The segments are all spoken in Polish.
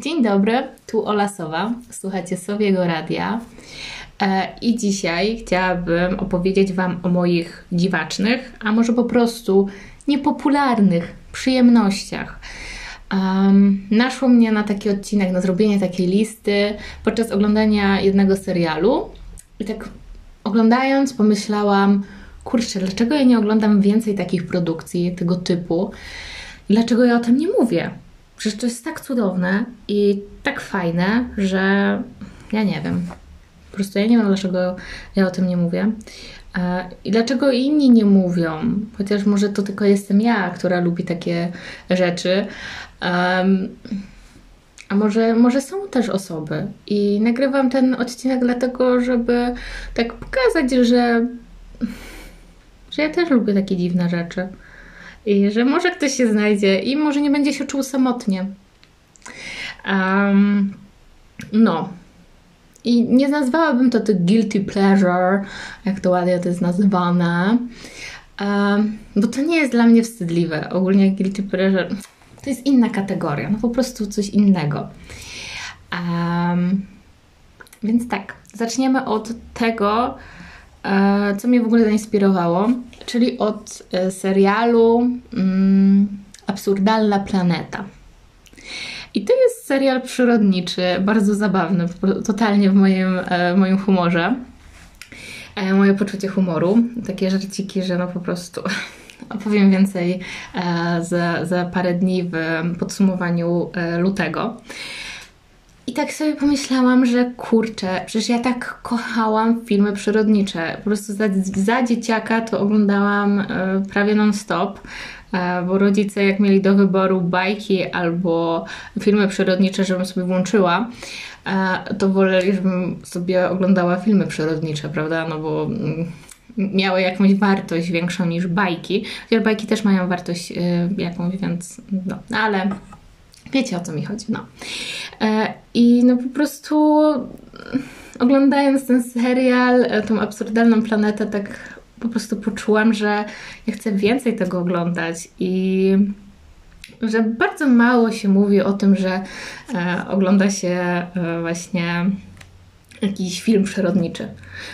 Dzień dobry, tu Ola Sowa, słuchacie Sowiego Radia e, i dzisiaj chciałabym opowiedzieć Wam o moich dziwacznych, a może po prostu niepopularnych przyjemnościach. Um, naszło mnie na taki odcinek, na zrobienie takiej listy podczas oglądania jednego serialu i tak oglądając pomyślałam, kurczę, dlaczego ja nie oglądam więcej takich produkcji tego typu? Dlaczego ja o tym nie mówię? Przecież to jest tak cudowne i tak fajne, że ja nie wiem. Po prostu ja nie wiem, dlaczego ja o tym nie mówię. E, I dlaczego inni nie mówią? Chociaż może to tylko jestem ja, która lubi takie rzeczy. Um, a może, może są też osoby. I nagrywam ten odcinek dlatego, żeby tak pokazać, że, że ja też lubię takie dziwne rzeczy. I że może ktoś się znajdzie i może nie będzie się czuł samotnie. Um, no. I nie nazwałabym to the guilty pleasure, jak to ładnie to jest nazywane, um, bo to nie jest dla mnie wstydliwe. Ogólnie guilty pleasure to jest inna kategoria, no po prostu coś innego. Um, więc tak, zaczniemy od tego, co mnie w ogóle zainspirowało, czyli od e, serialu mm, Absurdalna Planeta. I to jest serial przyrodniczy, bardzo zabawny, totalnie w moim, e, w moim humorze. Moje poczucie humoru, takie żarciki, że no po prostu opowiem więcej za, za parę dni w podsumowaniu lutego. I tak sobie pomyślałam, że kurczę, przecież ja tak kochałam filmy przyrodnicze. Po prostu za, za dzieciaka to oglądałam y, prawie non-stop, y, bo rodzice jak mieli do wyboru bajki albo filmy przyrodnicze, żebym sobie włączyła, y, to woleli, żebym sobie oglądała filmy przyrodnicze, prawda? No bo mm, miały jakąś wartość większą niż bajki. Chociaż bajki też mają wartość jakąś, więc no, ale Wiecie o co mi chodzi, no. E, I no po prostu oglądając ten serial, e, tą absurdalną planetę, tak po prostu poczułam, że ja chcę więcej tego oglądać i że bardzo mało się mówi o tym, że e, ogląda się właśnie jakiś film przyrodniczy.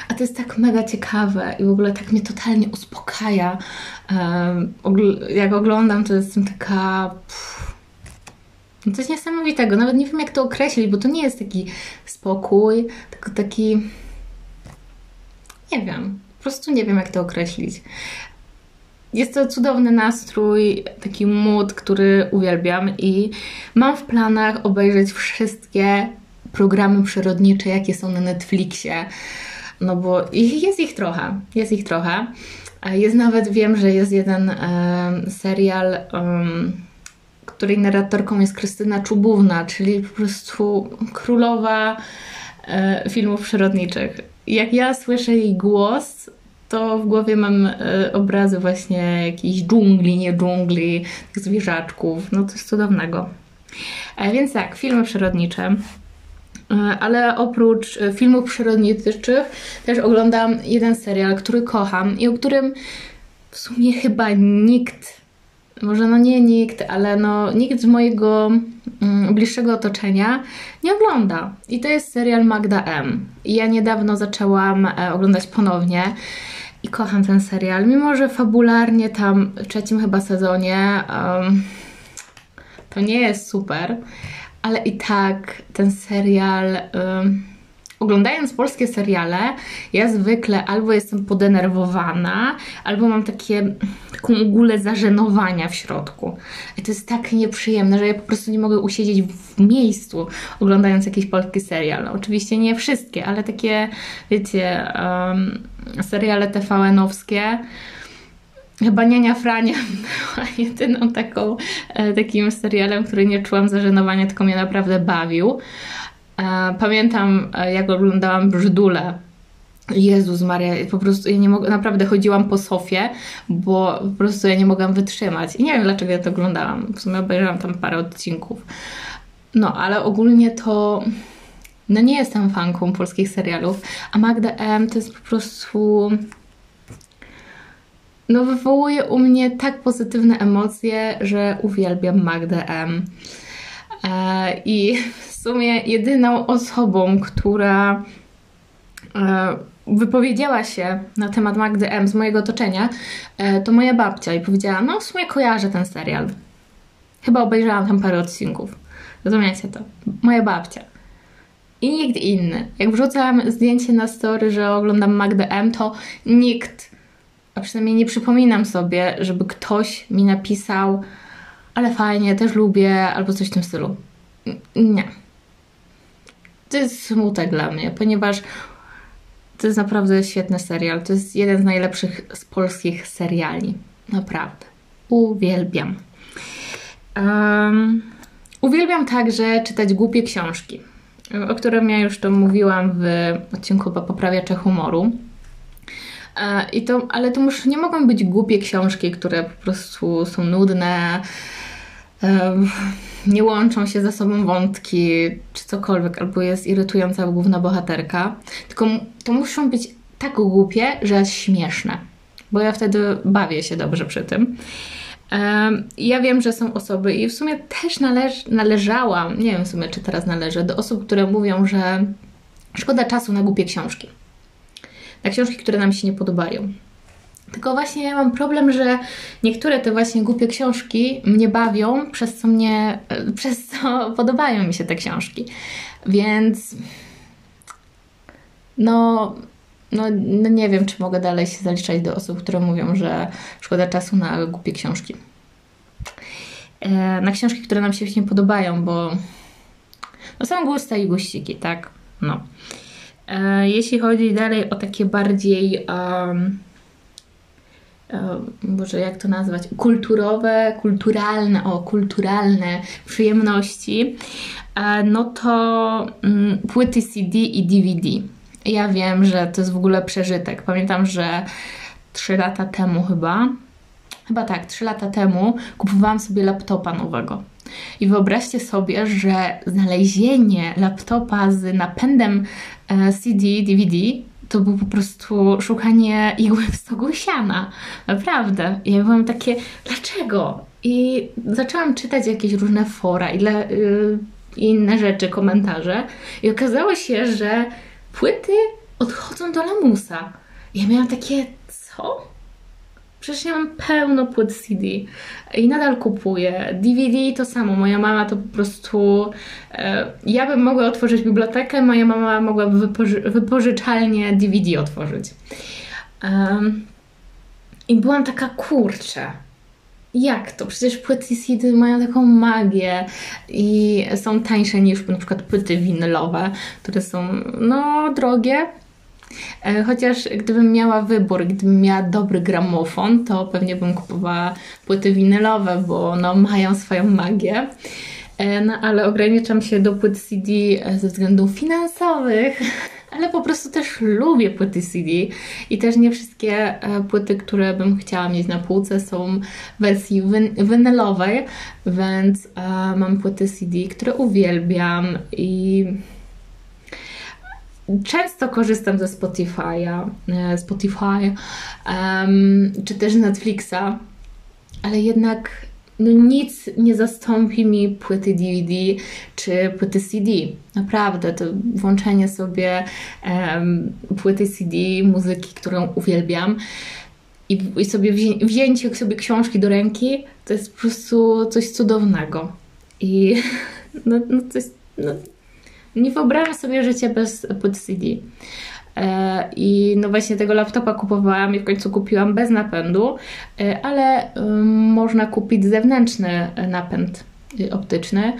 A to jest tak mega ciekawe i w ogóle tak mnie totalnie uspokaja. Jak oglądam, to jestem taka. Pff, coś niesamowitego. Nawet nie wiem, jak to określić, bo to nie jest taki spokój, tylko taki. Nie wiem. Po prostu nie wiem, jak to określić. Jest to cudowny nastrój, taki mood, który uwielbiam i mam w planach obejrzeć wszystkie programy przyrodnicze, jakie są na Netflixie. No bo jest ich trochę, jest ich trochę. Jest nawet, wiem, że jest jeden serial um, której narratorką jest Krystyna Czubówna, czyli po prostu królowa e, filmów przyrodniczych. Jak ja słyszę jej głos, to w głowie mam e, obrazy właśnie jakiejś dżungli, nie dżungli, tych zwierzaczków. No coś cudownego. E, więc tak, filmy przyrodnicze. Ale oprócz filmów przyrodniczych też oglądam jeden serial, który kocham i o którym w sumie chyba nikt może no nie nikt, ale no nikt z mojego mm, bliższego otoczenia nie ogląda. I to jest serial Magda M. I ja niedawno zaczęłam e, oglądać ponownie i kocham ten serial, mimo że fabularnie tam w trzecim chyba sezonie um, to nie jest super, ale i tak ten serial... Um, Oglądając polskie seriale, ja zwykle albo jestem podenerwowana, albo mam takie, taką ugulę zażenowania w środku. I to jest tak nieprzyjemne, że ja po prostu nie mogę usiedzieć w miejscu, oglądając jakiś polski serial. No, oczywiście nie wszystkie, ale takie, wiecie, um, seriale TVN-owskie. Chyba Niania Frania była jedyną taką, e, takim serialem, który nie czułam zażenowania, tylko mnie naprawdę bawił. E, pamiętam, e, jak oglądałam Brzydule. Jezus Maria, po prostu ja nie mogę, naprawdę chodziłam po sofie, bo po prostu ja nie mogłam wytrzymać. I nie wiem, dlaczego ja to oglądałam. W sumie obejrzałam tam parę odcinków. No, ale ogólnie to no nie jestem fanką polskich serialów, a Magda M to jest po prostu no wywołuje u mnie tak pozytywne emocje, że uwielbiam Magdę M. I w sumie jedyną osobą, która wypowiedziała się na temat Magdy M z mojego otoczenia, to moja babcia i powiedziała, no w sumie kojarzę ten serial. Chyba obejrzałam tam parę odcinków. Rozumiecie to? Moja babcia. I nikt inny. Jak wrzucam zdjęcie na story, że oglądam Magdę M, to nikt, a przynajmniej nie przypominam sobie, żeby ktoś mi napisał, ale fajnie, też lubię, albo coś w tym stylu. Nie. To jest smutek dla mnie, ponieważ to jest naprawdę świetny serial. To jest jeden z najlepszych z polskich seriali. Naprawdę. Uwielbiam. Um, uwielbiam także czytać głupie książki, o którym ja już to mówiłam w odcinku Poprawiacze Humoru. E, I to, ale to już nie mogą być głupie książki, które po prostu są nudne, nie łączą się ze sobą wątki, czy cokolwiek, albo jest irytująca główna bohaterka. Tylko to muszą być tak głupie, że jest śmieszne. Bo ja wtedy bawię się dobrze przy tym. Ja wiem, że są osoby i w sumie też należ, należałam, nie wiem w sumie czy teraz należę, do osób, które mówią, że szkoda czasu na głupie książki. Na książki, które nam się nie podobają. Tylko właśnie ja mam problem, że niektóre te właśnie głupie książki mnie bawią, przez co mnie, e, przez co podobają mi się te książki. Więc no, no, no nie wiem, czy mogę dalej się zaliczać do osób, które mówią, że szkoda czasu na głupie książki. E, na książki, które nam się nie podobają, bo no są gusta i guściki, tak? No. E, jeśli chodzi dalej o takie bardziej um, może jak to nazwać, kulturowe, kulturalne, o, kulturalne przyjemności, no to mm, płyty CD i DVD. Ja wiem, że to jest w ogóle przeżytek. Pamiętam, że 3 lata temu chyba, chyba tak, 3 lata temu kupowałam sobie laptopa nowego. I wyobraźcie sobie, że znalezienie laptopa z napędem e, CD, DVD to było po prostu szukanie igły w stogu siana. Naprawdę. I ja byłam takie, dlaczego? I zaczęłam czytać jakieś różne fora i yy, inne rzeczy, komentarze. I okazało się, że płyty odchodzą do lamusa. I ja miałam takie, co? Przecież ja mam pełno płyt CD i nadal kupuję. DVD to samo. Moja mama to po prostu. E, ja bym mogła otworzyć bibliotekę, moja mama mogłaby wypoży wypożyczalnię DVD otworzyć. I byłam taka kurczę. Jak to? Przecież płyty CD mają taką magię i są tańsze niż przykład płyty winylowe, które są no drogie, chociaż gdybym miała wybór, gdybym miała dobry gramofon, to pewnie bym kupowała płyty winylowe, bo no, mają swoją magię. E, no, ale ograniczam się do płyt CD e, ze względów finansowych, ale po prostu też lubię płyty CD i też nie wszystkie płyty, które bym chciała mieć na półce są w wersji winylowej, więc mam płyty CD, które uwielbiam i często korzystam ze Spotify'a, e, Spotify, um, czy też Netflixa, ale jednak no nic nie zastąpi mi płyty DVD czy płyty CD. Naprawdę, to włączenie sobie um, płyty CD, muzyki, którą uwielbiam i, i sobie wzię, wzięcie sobie książki do ręki, to jest po prostu coś cudownego. I no, no jest, no, nie wyobrażam sobie życia bez płyt CD. E, I no właśnie tego laptopa kupowałam i w końcu kupiłam bez napędu, e, ale można kupić zewnętrzny napęd optyczny.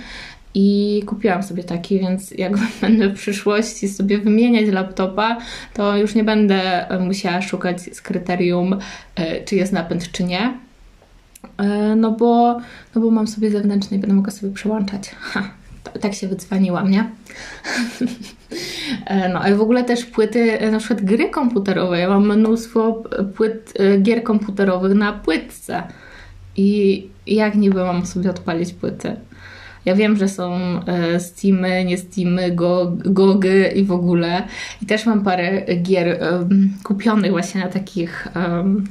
I kupiłam sobie taki, więc jak będę w przyszłości sobie wymieniać laptopa, to już nie będę musiała szukać z kryterium, e, czy jest napęd, czy nie. No bo, no bo mam sobie zewnętrzny i będę mogła sobie przełączać. Ha, tak się wydzwaniłam, nie? E, no, ale w ogóle też płyty, e, na przykład gry komputerowe. Ja mam mnóstwo płyt, e, gier komputerowych na płytce. I jak niby mam sobie odpalić płyty? Ja wiem, że są Steamy, nie Steamy, Gogy i w ogóle. I też mam parę gier um, kupionych właśnie na takich um,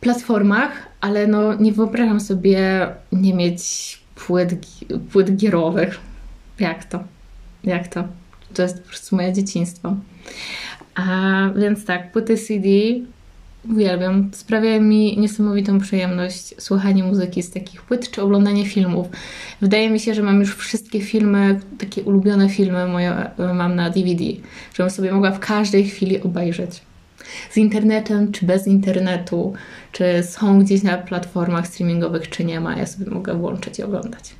platformach, ale no nie wyobrażam sobie nie mieć płyt, płyt gierowych. Jak to? Jak to? To jest po prostu moje dzieciństwo. A więc tak, płyty CD uwielbiam. Sprawia mi niesamowitą przyjemność słuchanie muzyki z takich płyt czy oglądanie filmów. Wydaje mi się, że mam już wszystkie filmy, takie ulubione filmy moje mam na DVD, żebym sobie mogła w każdej chwili obejrzeć. Z internetem, czy bez internetu, czy są gdzieś na platformach streamingowych, czy nie ma, ja sobie mogę włączyć i oglądać.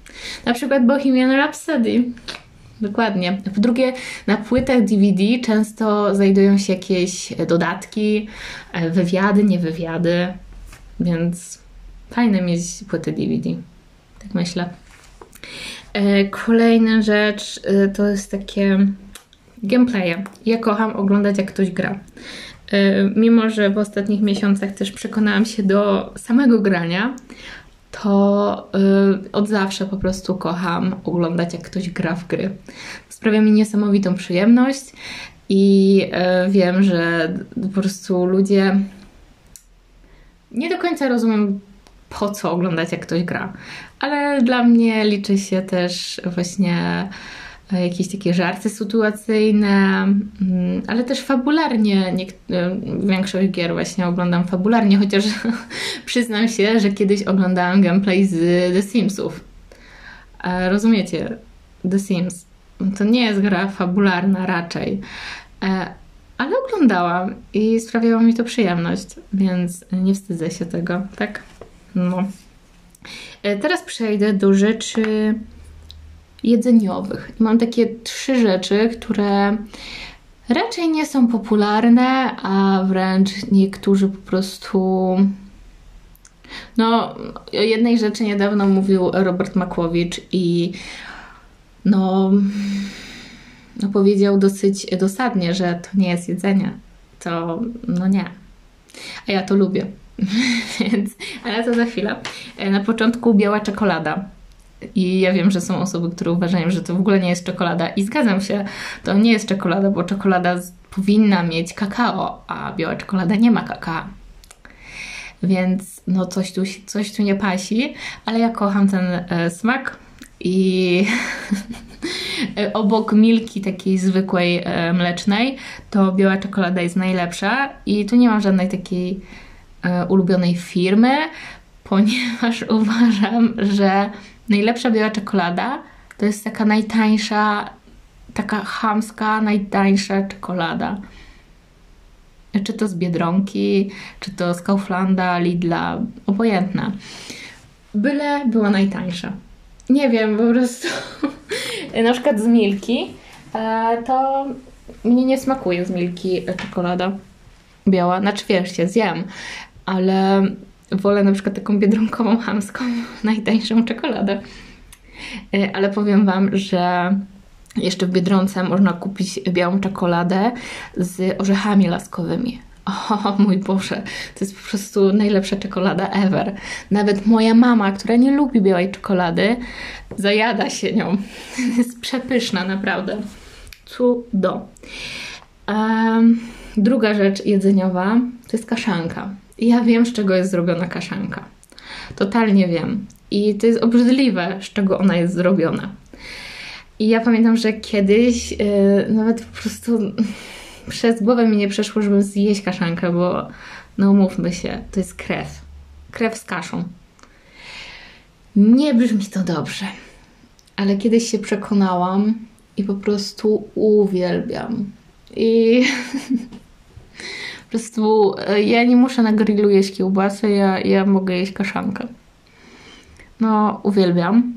Na przykład Bohemian Rhapsody Dokładnie. Po drugie, na płytach DVD często znajdują się jakieś dodatki, wywiady, nie wywiady, więc fajne mieć płyty DVD. Tak myślę. E, kolejna rzecz e, to jest takie gameplaye. Ja kocham oglądać, jak ktoś gra. Mimo, że w ostatnich miesiącach też przekonałam się do samego grania, to yy, od zawsze po prostu kocham oglądać, jak ktoś gra w gry. Sprawia mi niesamowitą przyjemność i yy, wiem, że po prostu ludzie nie do końca rozumiem, po co oglądać, jak ktoś gra, ale dla mnie liczy się też właśnie jakieś takie żarty sytuacyjne, mm, ale też fabularnie. E, większość gier właśnie oglądam fabularnie, chociaż przyznam się, że kiedyś oglądałam gameplay z The Simsów. E, rozumiecie? The Sims. To nie jest gra fabularna raczej, ale oglądałam i sprawiało mi to przyjemność, więc nie wstydzę się tego, tak? No. Teraz przejdę do rzeczy jedzeniowych. mam takie trzy rzeczy, które raczej nie są popularne, a wręcz niektórzy po prostu. No, o jednej rzeczy niedawno mówił Robert Makłowicz i no, no powiedział dosyć dosadnie, że to nie jest jedzenie. To no nie. A ja to lubię. Więc, ale to za chwilę. Na początku biała czekolada. I ja wiem, że są osoby, które uważają, że to w ogóle nie jest czekolada. I zgadzam się, to nie jest czekolada, bo czekolada powinna mieć kakao, a biała czekolada nie ma kakao. Więc no coś tu, coś tu nie pasi, ale ja kocham ten e, smak i obok milki takiej zwykłej e, mlecznej, to biała czekolada jest najlepsza i tu nie mam żadnej takiej e, ulubionej firmy, ponieważ uważam, że najlepsza biała czekolada to jest taka najtańsza, taka chamska, najtańsza czekolada. Czy to z Biedronki, czy to z Kauflanda, Lidla, obojętna. Byle była najtańsza. Nie wiem, po prostu na przykład z Milki e, to mnie nie smakuje z Milki czekolada biała. Znaczy wiesz, zjem, ale wolę na przykład taką biedronkową, hamską, najtańszą czekoladę. E, ale powiem Wam, że jeszcze w Biedronce można kupić białą czekoladę z orzechami laskowymi. O mój Boże, to jest po prostu najlepsza czekolada ever. Nawet moja mama, która nie lubi białej czekolady, zajada się nią. Jest przepyszna, naprawdę. Cudo. Um, druga rzecz jedzeniowa to jest kaszanka. Ja wiem, z czego jest zrobiona kaszanka. Totalnie wiem. I to jest obrzydliwe, z czego ona jest zrobiona. I ja pamiętam, że kiedyś yy, nawet po prostu przez głowę mi nie przeszło, żeby zjeść kaszankę, bo no mówmy się, to jest krew. Krew z kaszą. Nie brzmi to dobrze, ale kiedyś się przekonałam i po prostu uwielbiam. I prostu e, ja nie muszę na grillu jeść kiełbasy, ja, ja mogę jeść kaszankę. No, uwielbiam.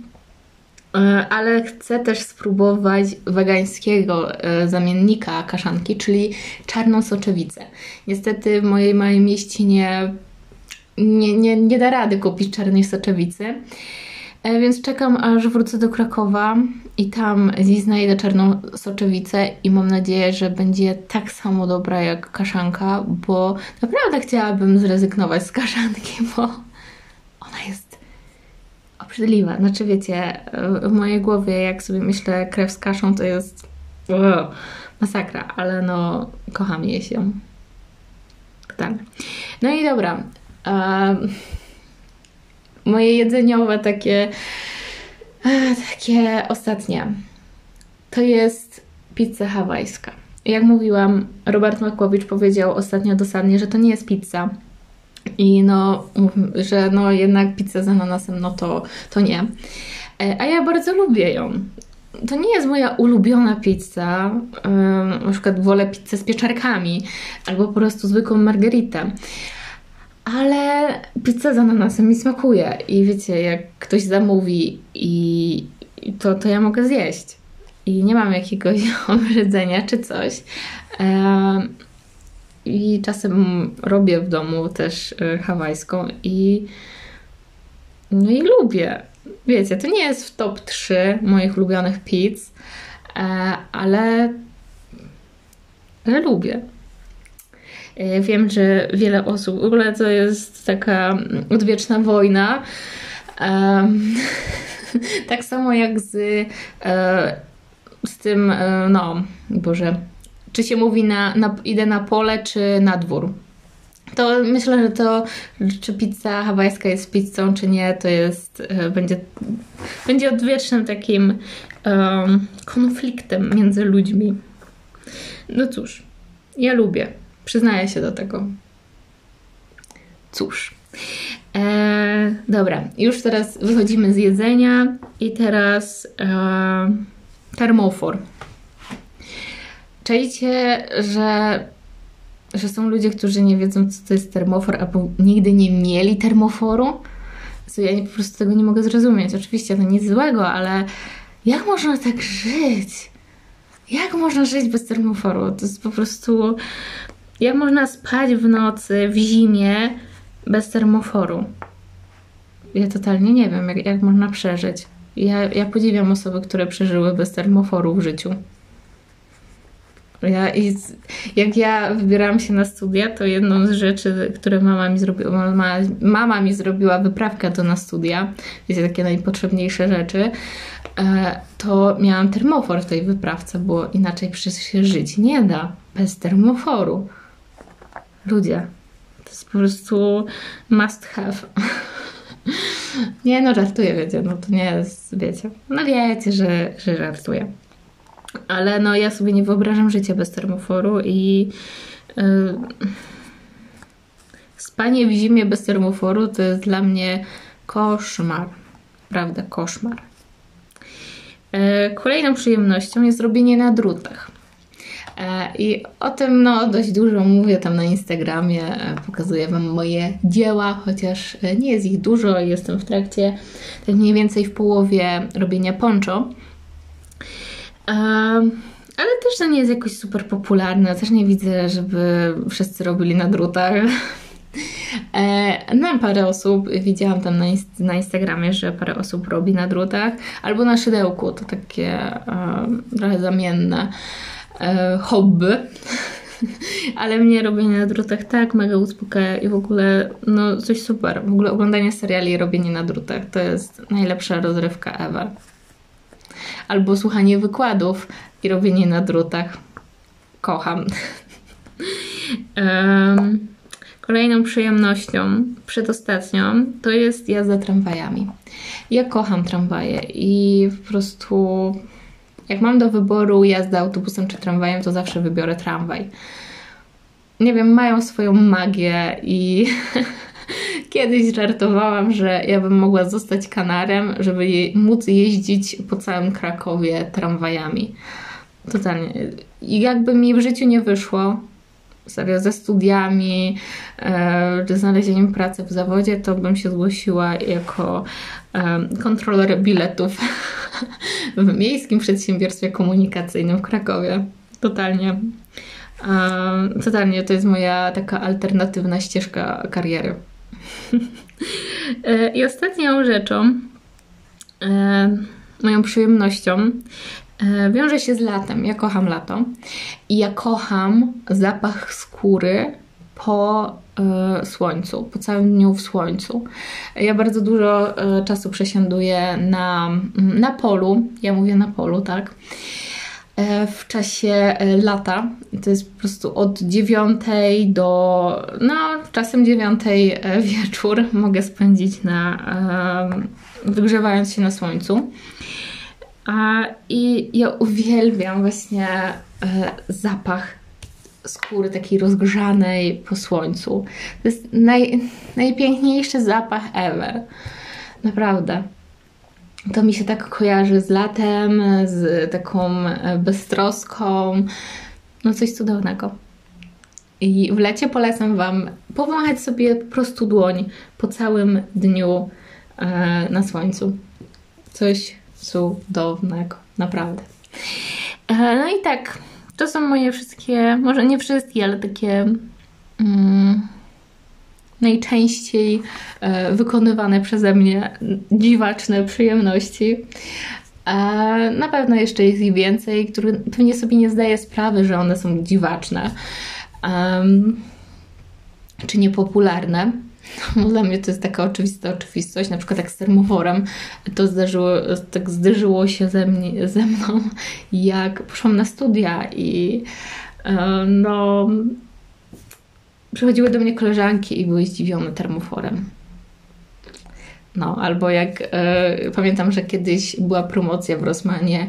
E, ale chcę też spróbować wegańskiego e, zamiennika kaszanki, czyli czarną soczewicę. Niestety w mojej małej mieścinie nie, nie, nie da rady kupić czarnej soczewicy. E, więc czekam, aż wrócę do Krakowa i tam znajdę czarną soczewicę i mam nadzieję, że będzie tak samo dobra jak kaszanka, bo naprawdę chciałabym zrezygnować z kaszanki, bo ona jest obrzydliwa. Znaczy wiecie, w mojej głowie jak sobie myślę krew z kaszą to jest masakra, ale no kocham jeść ją. Tak. No i dobra. Um, moje jedzeniowe takie takie ostatnie. To jest pizza hawajska. Jak mówiłam, Robert Makłowicz powiedział ostatnio dosadnie, że to nie jest pizza. I no, że no jednak pizza z ananasem, no to, to nie. E, a ja bardzo lubię ją. To nie jest moja ulubiona pizza. Na przykład wolę pizzę z pieczarkami albo po prostu zwykłą margaritę. Ale pizza z ananasem mi smakuje. I wiecie, jak ktoś zamówi i to, to ja mogę zjeść. I nie mam jakiegoś obrzydzenia czy coś. I czasem robię w domu też e, hawajską i no i lubię. Wiecie, to nie jest w top 3 moich ulubionych pizz, e, ale, ale lubię. E, wiem, że wiele osób, w ogóle to jest taka odwieczna wojna. tak samo jak z, z tym, no, Boże, czy się mówi na, na, idę na pole, czy na dwór. To myślę, że to, czy pizza hawajska jest pizzą, czy nie, to jest, e, będzie, będzie odwiecznym takim um, konfliktem między ludźmi. No cóż, ja lubię, przyznaję się do tego. Cóż. E, dobra, już teraz wychodzimy z jedzenia i teraz e, termofor. Czajcie, że, że są ludzie, którzy nie wiedzą, co to jest termofor, albo nigdy nie mieli termoforu? Co ja po prostu tego nie mogę zrozumieć. Oczywiście to nic złego, ale jak można tak żyć? Jak można żyć bez termoforu? To jest po prostu. Jak można spać w nocy, w zimie bez termoforu? Ja totalnie nie wiem, jak, jak można przeżyć. Ja, ja podziwiam osoby, które przeżyły bez termoforu w życiu. Ja, i z, jak ja wybierałam się na studia, to jedną z rzeczy, które mama mi zrobiła, mama, mama mi zrobiła wyprawkę do na studia, wiecie, takie najpotrzebniejsze rzeczy, e, to miałam termofor w tej wyprawce, bo inaczej przecież się żyć nie da bez termoforu. Ludzie, to jest po prostu must have. nie no, żartuję, wiecie, no to nie jest, wiecie, no wiecie, że, że żartuję. Ale no ja sobie nie wyobrażam życia bez termoforu i yy, spanie w zimie bez termoforu to jest dla mnie koszmar. Prawda, koszmar. Yy, kolejną przyjemnością jest robienie na drutach. E, I o tym no, dość dużo mówię tam na Instagramie, e, pokazuję Wam moje dzieła, chociaż nie jest ich dużo, jestem w trakcie tak mniej więcej w połowie robienia poncho ale też to nie jest jakoś super popularne. Też nie widzę, żeby wszyscy robili na drutach. E, na parę osób, widziałam tam na, inst na, Instagramie, że parę osób robi na drutach, albo na szydełku, to takie e, trochę zamienne e, hobby. Ale mnie robienie na drutach tak mega uspokaja i w ogóle no coś super. W ogóle oglądanie seriali i robienie na drutach to jest najlepsza rozrywka ever albo słuchanie wykładów i robienie na drutach. Kocham. um, kolejną przyjemnością, przedostatnią, to jest jazda tramwajami. Ja kocham tramwaje i po prostu jak mam do wyboru jazdę autobusem czy tramwajem, to zawsze wybiorę tramwaj. Nie wiem, mają swoją magię i Kiedyś żartowałam, że ja bym mogła zostać kanarem, żeby je, móc jeździć po całym Krakowie tramwajami. Totalnie. I jakby mi w życiu nie wyszło, serio, ze studiami, e, czy znalezieniem pracy w zawodzie, to bym się zgłosiła jako e, kontroler biletów w Miejskim Przedsiębiorstwie Komunikacyjnym w Krakowie. Totalnie. E, totalnie to jest moja taka alternatywna ścieżka kariery. I ostatnią rzeczą, moją przyjemnością, wiąże się z latem. Ja kocham lato i ja kocham zapach skóry po słońcu, po całym dniu w słońcu. Ja bardzo dużo czasu przesiaduję na, na polu. Ja mówię na polu, tak? E, w czasie e, lata. To jest po prostu od dziewiątej do, no czasem dziewiątej e, wieczór mogę spędzić na, wygrzewając się na słońcu. I ja uwielbiam właśnie e, zapach skóry takiej rozgrzanej po słońcu. To jest naj, najpiękniejszy zapach ever. Naprawdę. To mi się tak kojarzy z latem, z taką e, beztroską. No coś cudownego. I w lecie polecam Wam powąchać sobie po prostu dłoń po całym dniu e, na słońcu. Coś cudownego, naprawdę. E, no i tak, to są moje wszystkie, może nie wszystkie, ale takie mm, najczęściej e, wykonywane przeze mnie dziwaczne przyjemności. E, na pewno jeszcze jest ich więcej, które pewnie sobie nie zdaję sprawy, że one są dziwaczne um, czy niepopularne. No, dla mnie to jest taka oczywista oczywistość, na przykład jak z termoworem. To zdarzyło, tak zderzyło się ze, mnie, ze mną, jak poszłam na studia i e, no, przychodziły do mnie koleżanki i były zdziwione termoforem. No, albo jak e, pamiętam, że kiedyś była promocja w Rosmanie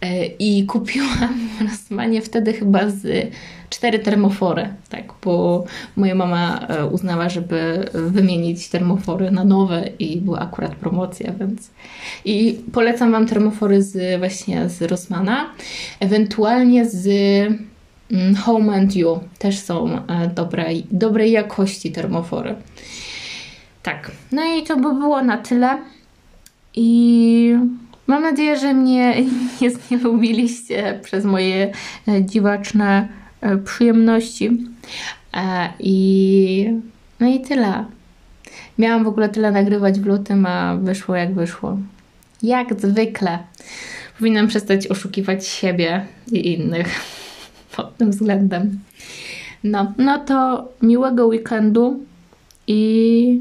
e, i kupiłam w Rosmanie wtedy chyba z cztery termofory, tak, bo moja mama e, uznała, żeby wymienić termofory na nowe i była akurat promocja, więc i polecam Wam termofory z właśnie z Rossmana, ewentualnie z mm, Home and You, też są e, dobrej, dobrej jakości termofory. Tak, no i to by było na tyle i mam nadzieję, że mnie nie znielubiliście przez moje e, dziwaczne E, przyjemności. E, I no i tyle. Miałam w ogóle tyle nagrywać w lutym, a wyszło jak wyszło. Jak zwykle. Powinnam przestać oszukiwać siebie i innych pod tym względem. No, no to miłego weekendu i,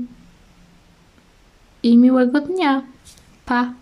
i miłego dnia. Pa!